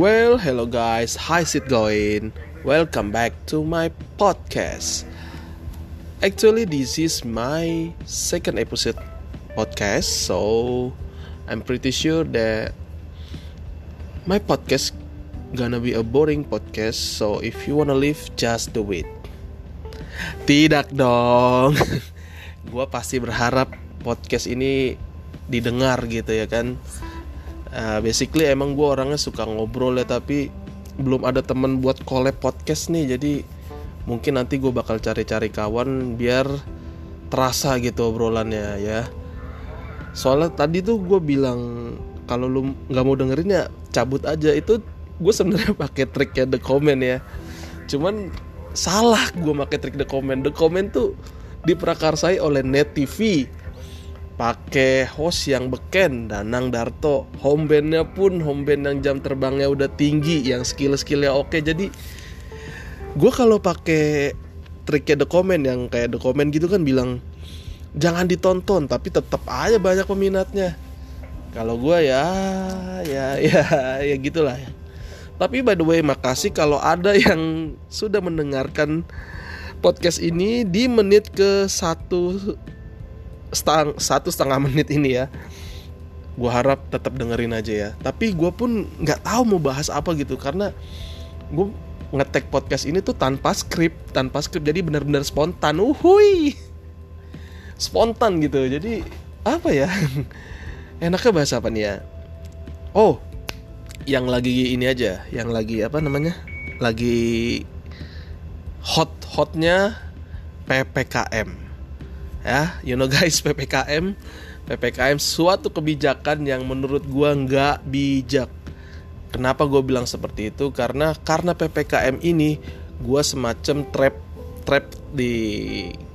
Well, hello guys, how's it going? Welcome back to my podcast. Actually, this is my second episode podcast, so I'm pretty sure that my podcast gonna be a boring podcast. So if you wanna leave, just do it. Tidak dong. Gua pasti berharap podcast ini didengar gitu ya kan uh, basically emang gue orangnya suka ngobrol ya tapi belum ada temen buat collab podcast nih. Jadi mungkin nanti gue bakal cari-cari kawan biar terasa gitu obrolannya ya. Soalnya tadi tuh gue bilang kalau lu nggak mau dengerin ya cabut aja. Itu gue sebenarnya pakai triknya the comment ya. Cuman salah gue pakai trik the comment. The comment tuh diprakarsai oleh net TV pakai host yang beken Danang Darto. Home bandnya pun home band yang jam terbangnya udah tinggi yang skill skillnya oke. Jadi gue kalau pakai triknya the comment yang kayak the comment gitu kan bilang jangan ditonton tapi tetap aja banyak peminatnya. Kalau gue ya ya ya ya gitulah. Ya tapi by the way makasih kalau ada yang sudah mendengarkan podcast ini di menit ke satu setang, satu setengah menit ini ya gue harap tetap dengerin aja ya. Tapi gue pun nggak tahu mau bahas apa gitu karena gue ngetek podcast ini tuh tanpa skrip tanpa skrip. Jadi benar-benar spontan. Uhui spontan gitu. Jadi apa ya? Enaknya bahas apa nih ya? Oh yang lagi ini aja. Yang lagi apa namanya? Lagi hot hotnya ppkm ya you know guys ppkm ppkm suatu kebijakan yang menurut gua nggak bijak. Kenapa gue bilang seperti itu? Karena karena ppkm ini gua semacam trap trap di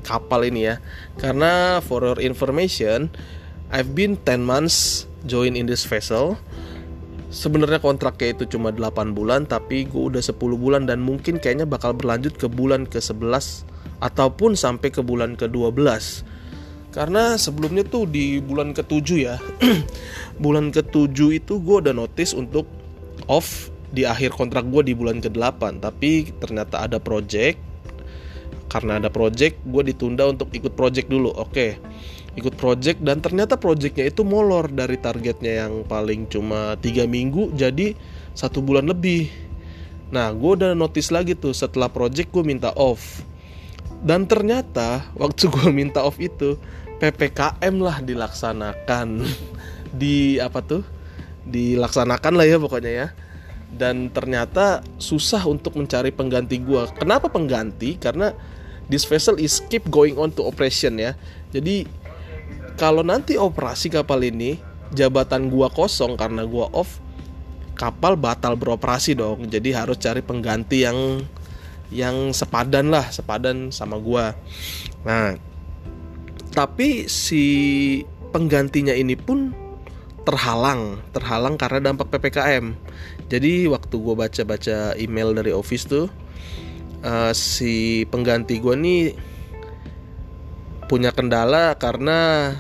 kapal ini ya. Karena for your information I've been 10 months join in this vessel. Sebenarnya kontraknya itu cuma 8 bulan tapi gue udah 10 bulan dan mungkin kayaknya bakal berlanjut ke bulan ke 11 ataupun sampai ke bulan ke-12 karena sebelumnya tuh di bulan ke-7 ya bulan ke-7 itu gue udah notice untuk off di akhir kontrak gue di bulan ke-8 tapi ternyata ada project. Karena ada project gue ditunda untuk ikut project dulu. Oke ikut project. Dan ternyata projectnya itu molor dari targetnya yang paling cuma tiga minggu jadi satu bulan lebih. Nah gue udah notice lagi tuh setelah project gue minta off dan ternyata waktu gue minta off itu ppkm lah dilaksanakan. Di apa tuh? Dilaksanakan lah ya pokoknya ya. Dan ternyata susah untuk mencari pengganti gue kenapa pengganti? Karena this vessel is keep going on to operation ya. Jadi kalau nanti operasi kapal ini jabatan gua kosong karena gua off kapal batal beroperasi dong. Jadi harus cari pengganti yang yang sepadan lah sepadan sama gua. Nah tapi si penggantinya ini pun terhalang terhalang karena dampak ppkm jadi waktu gue baca-baca email dari office tuh uh, si pengganti gue nih punya kendala karena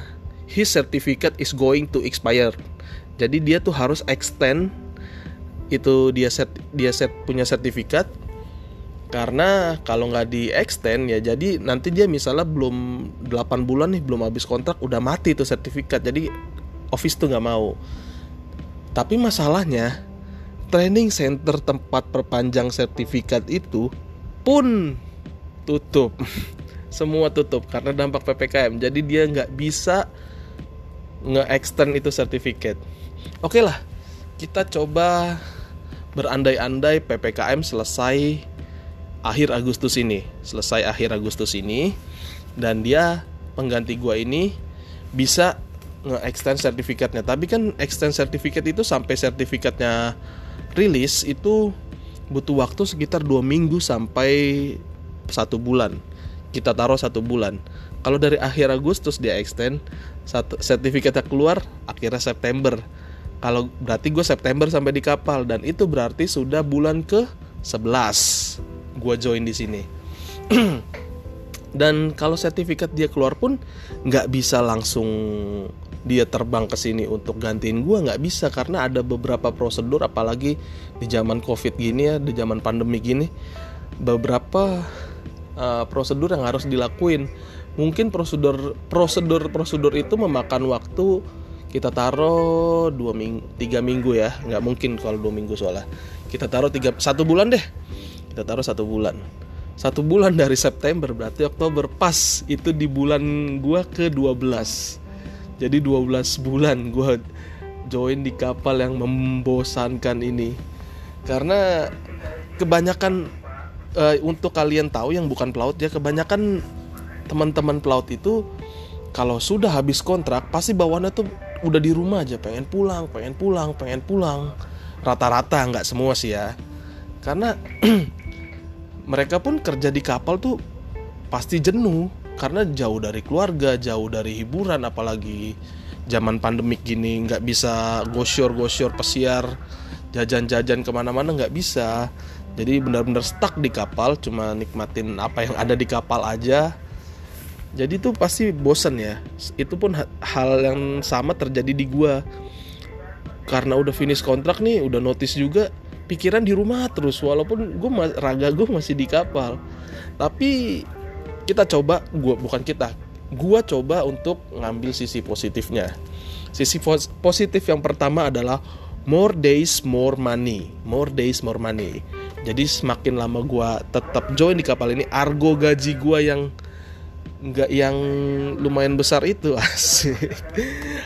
his certificate is going to expire. Jadi dia tuh harus extend itu dia set dia set punya sertifikat karena kalau nggak di extend ya jadi nanti dia misalnya belum 8 bulan nih belum habis kontrak udah mati tuh sertifikat. Jadi office tuh nggak mau. Tapi masalahnya training center tempat perpanjang sertifikat itu pun tutup. Semua tutup karena dampak ppkm jadi dia nggak bisa nge-extend itu sertifikat. Oke lah kita coba berandai-andai ppkm selesai akhir Agustus ini selesai akhir Agustus ini dan dia pengganti gua ini bisa nge-extend sertifikatnya. Tapi kan extend sertifikat itu sampai sertifikatnya rilis itu butuh waktu sekitar dua minggu sampai satu bulan. Kita taruh satu bulan. Kalau dari akhir Agustus dia extend satu sertifikatnya keluar akhirnya September. Kalau berarti gue September sampai di kapal dan itu berarti sudah bulan ke 11 gue join di sini. Dan kalau sertifikat dia keluar pun nggak bisa langsung dia terbang ke sini untuk gantiin gue nggak bisa karena ada beberapa prosedur apalagi di zaman covid gini ya di zaman pandemi gini beberapa uh, prosedur yang harus dilakuin. Mungkin prosedur prosedur prosedur itu memakan waktu kita taruh dua minggu tiga minggu ya nggak mungkin kalau dua minggu soalnya. Kita taruh tiga satu bulan deh kita taruh satu bulan. Satu bulan dari September berarti Oktober pas itu di bulan gua ke 12 jadi 12 bulan gue join di kapal yang membosankan ini. Karena kebanyakan uh, untuk kalian tahu yang bukan pelaut ya kebanyakan teman-teman pelaut itu kalau sudah habis kontrak pasti bawaannya tuh udah di rumah aja. Pengen pulang pengen pulang pengen pulang. Rata-rata nggak semua sih ya. Karena mereka pun kerja di kapal tuh pasti jenuh karena jauh dari keluarga jauh dari hiburan apalagi zaman pandemik gini nggak bisa gosyor-gosyor pesiar jajan-jajan ke mana-mana nggak bisa. Jadi benar-benar stuck di kapal cuma nikmatin apa yang ada di kapal aja. Jadi tuh pasti bosen ya. Itu pun hal yang sama terjadi di gua. Karena udah finish kontrak nih udah notice juga pikiran di rumah terus walaupun gue raga gue masih di kapal. Tapi kita coba gua bukan kita gua coba untuk ngambil sisi positifnya. Sisi positif yang pertama adalah more days more money. More days more money. Jadi semakin lama gua tetap join di kapal ini argo gaji gua yang nggak yang lumayan besar itu asik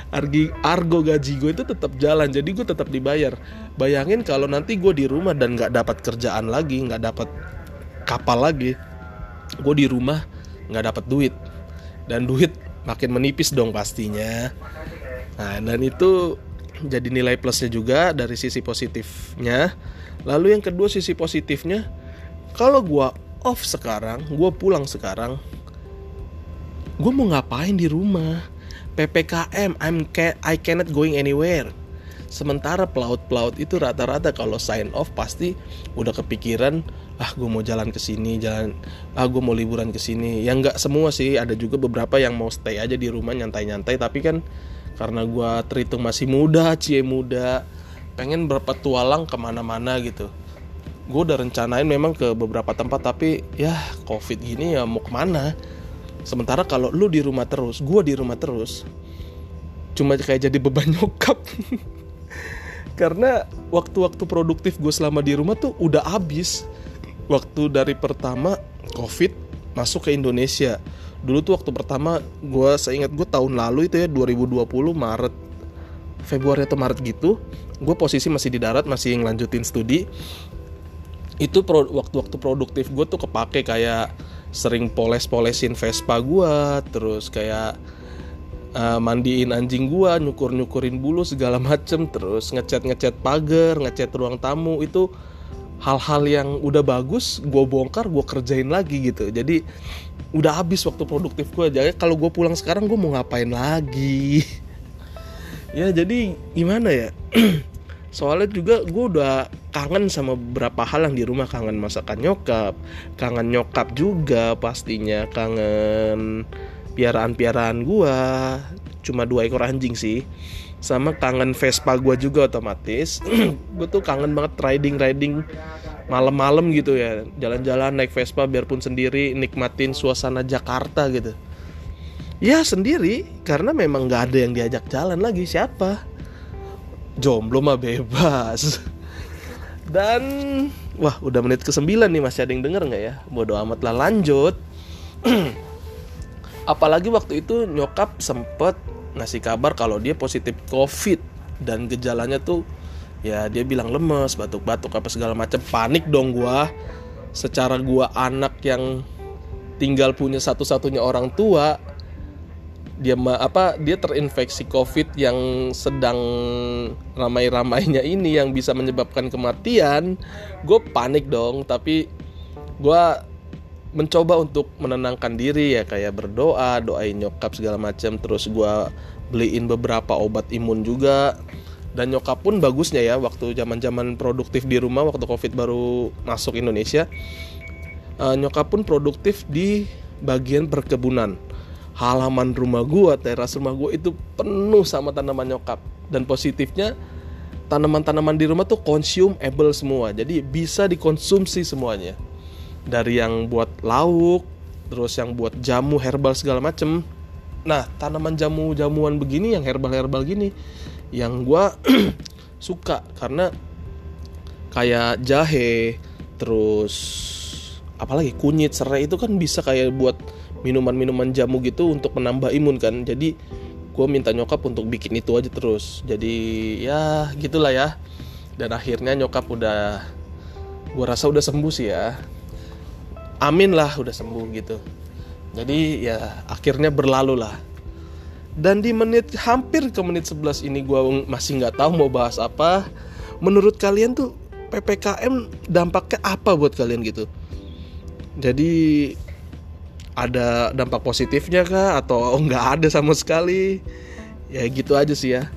argi argo gaji gue itu tetap jalan jadi gue tetap dibayar. Bayangin kalau nanti gue di rumah dan nggak dapat kerjaan lagi nggak dapat kapal lagi gue di rumah nggak dapat duit. Dan duit makin menipis dong pastinya. Nah dan itu jadi nilai plusnya juga dari sisi positifnya. Lalu yang kedua sisi positifnya kalau gue off sekarang gue pulang sekarang gue mau ngapain di rumah ppkm I'm can I cannot going anywhere. Sementara pelaut-pelaut itu rata-rata kalau sign off pasti udah kepikiran ah gue mau jalan ke sini jalan ah gue mau liburan ke sini. Yang nggak semua sih ada juga beberapa yang mau stay aja di rumah nyantai-nyantai tapi kan karena gue terhitung masih muda cie muda pengen berpetualang ke mana-mana gitu. Gue udah rencanain memang ke beberapa tempat tapi ya covid gini ya mau ke mana sementara kalau lu di rumah terus gue di rumah terus cuma kayak jadi beban nyokap. Karena waktu-waktu produktif gue selama di rumah tuh udah habis. Waktu dari pertama covid masuk ke Indonesia. Dulu tuh waktu pertama gue seingat gue tahun lalu itu ya 2020 Maret Februari atau Maret gitu gue posisi masih di darat masih ngelanjutin studi. Itu waktu-waktu produktif gue tuh kepake kayak sering poles-polesin Vespa gue terus kayak uh, mandiin anjing gue nyukur-nyukurin bulu segala macem terus ngecat-ngecat pagar ngecat ruang tamu itu hal-hal yang udah bagus gue bongkar gue kerjain lagi gitu. Jadi udah habis waktu produktif gue jadi kalau gue pulang sekarang gue mau ngapain lagi? Ya jadi gimana ya soalnya juga gue udah kangen sama beberapa hal yang di rumah. Kangen masakan nyokap kangen nyokap juga pastinya. Kangen piaraan-piaraan gue cuma dua ekor anjing sih. Sama kangen Vespa gue juga otomatis. Gue tuh kangen banget riding riding malam-malam gitu ya. Jalan-jalan naik Vespa biarpun sendiri nikmatin suasana Jakarta gitu. Ya sendiri. Karena memang nggak ada yang diajak jalan lagi. Siapa jomblo mah bebas. Dan wah udah menit ke 9 nih masih ada yang denger nggak ya? Bodo amat lah lanjut. Apalagi waktu itu nyokap sempet ngasih kabar kalau dia positif covid dan gejalanya tuh ya dia bilang lemes batuk-batuk apa segala macam panik dong gua. Secara gua anak yang tinggal punya satu-satunya orang tua dia apa dia terinfeksi covid yang sedang ramai-ramainya ini yang bisa menyebabkan kematian gue panik dong. Tapi gue mencoba untuk menenangkan diri ya kayak berdoa doain nyokap segala macam terus gue beliin beberapa obat imun juga. Dan nyokap pun bagusnya ya waktu zaman zaman produktif di rumah waktu covid baru masuk Indonesia uh, nyokap pun produktif di bagian perkebunan halaman rumah gue teras rumah gue itu penuh sama tanaman nyokap. Dan positifnya tanaman-tanaman di rumah tuh consumable semua. Jadi bisa dikonsumsi semuanya. Dari yang buat lauk terus yang buat jamu herbal segala macem. Nah tanaman jamu jamuan begini yang herbal herbal gini yang gue suka. Karena kayak jahe terus apalagi kunyit serai itu kan bisa kayak buat minuman-minuman jamu gitu untuk menambah imun kan. Jadi gue minta nyokap untuk bikin itu aja terus. Jadi ya gitulah ya. Dan akhirnya nyokap udah gue rasa udah sembuh sih ya. Amin lah udah sembuh gitu. Jadi ya akhirnya berlalu lah. Dan di menit hampir ke menit 11 ini gue masih nggak tahu mau bahas apa. Menurut kalian tuh ppkm dampaknya apa buat kalian gitu? Jadi ada dampak positifnya kah? Atau nggak ada sama sekali? Ya gitu aja sih ya.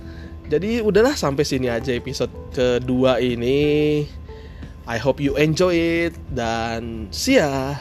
Jadi udahlah sampai sini aja episode kedua ini. I hope you enjoy it. Dan see ya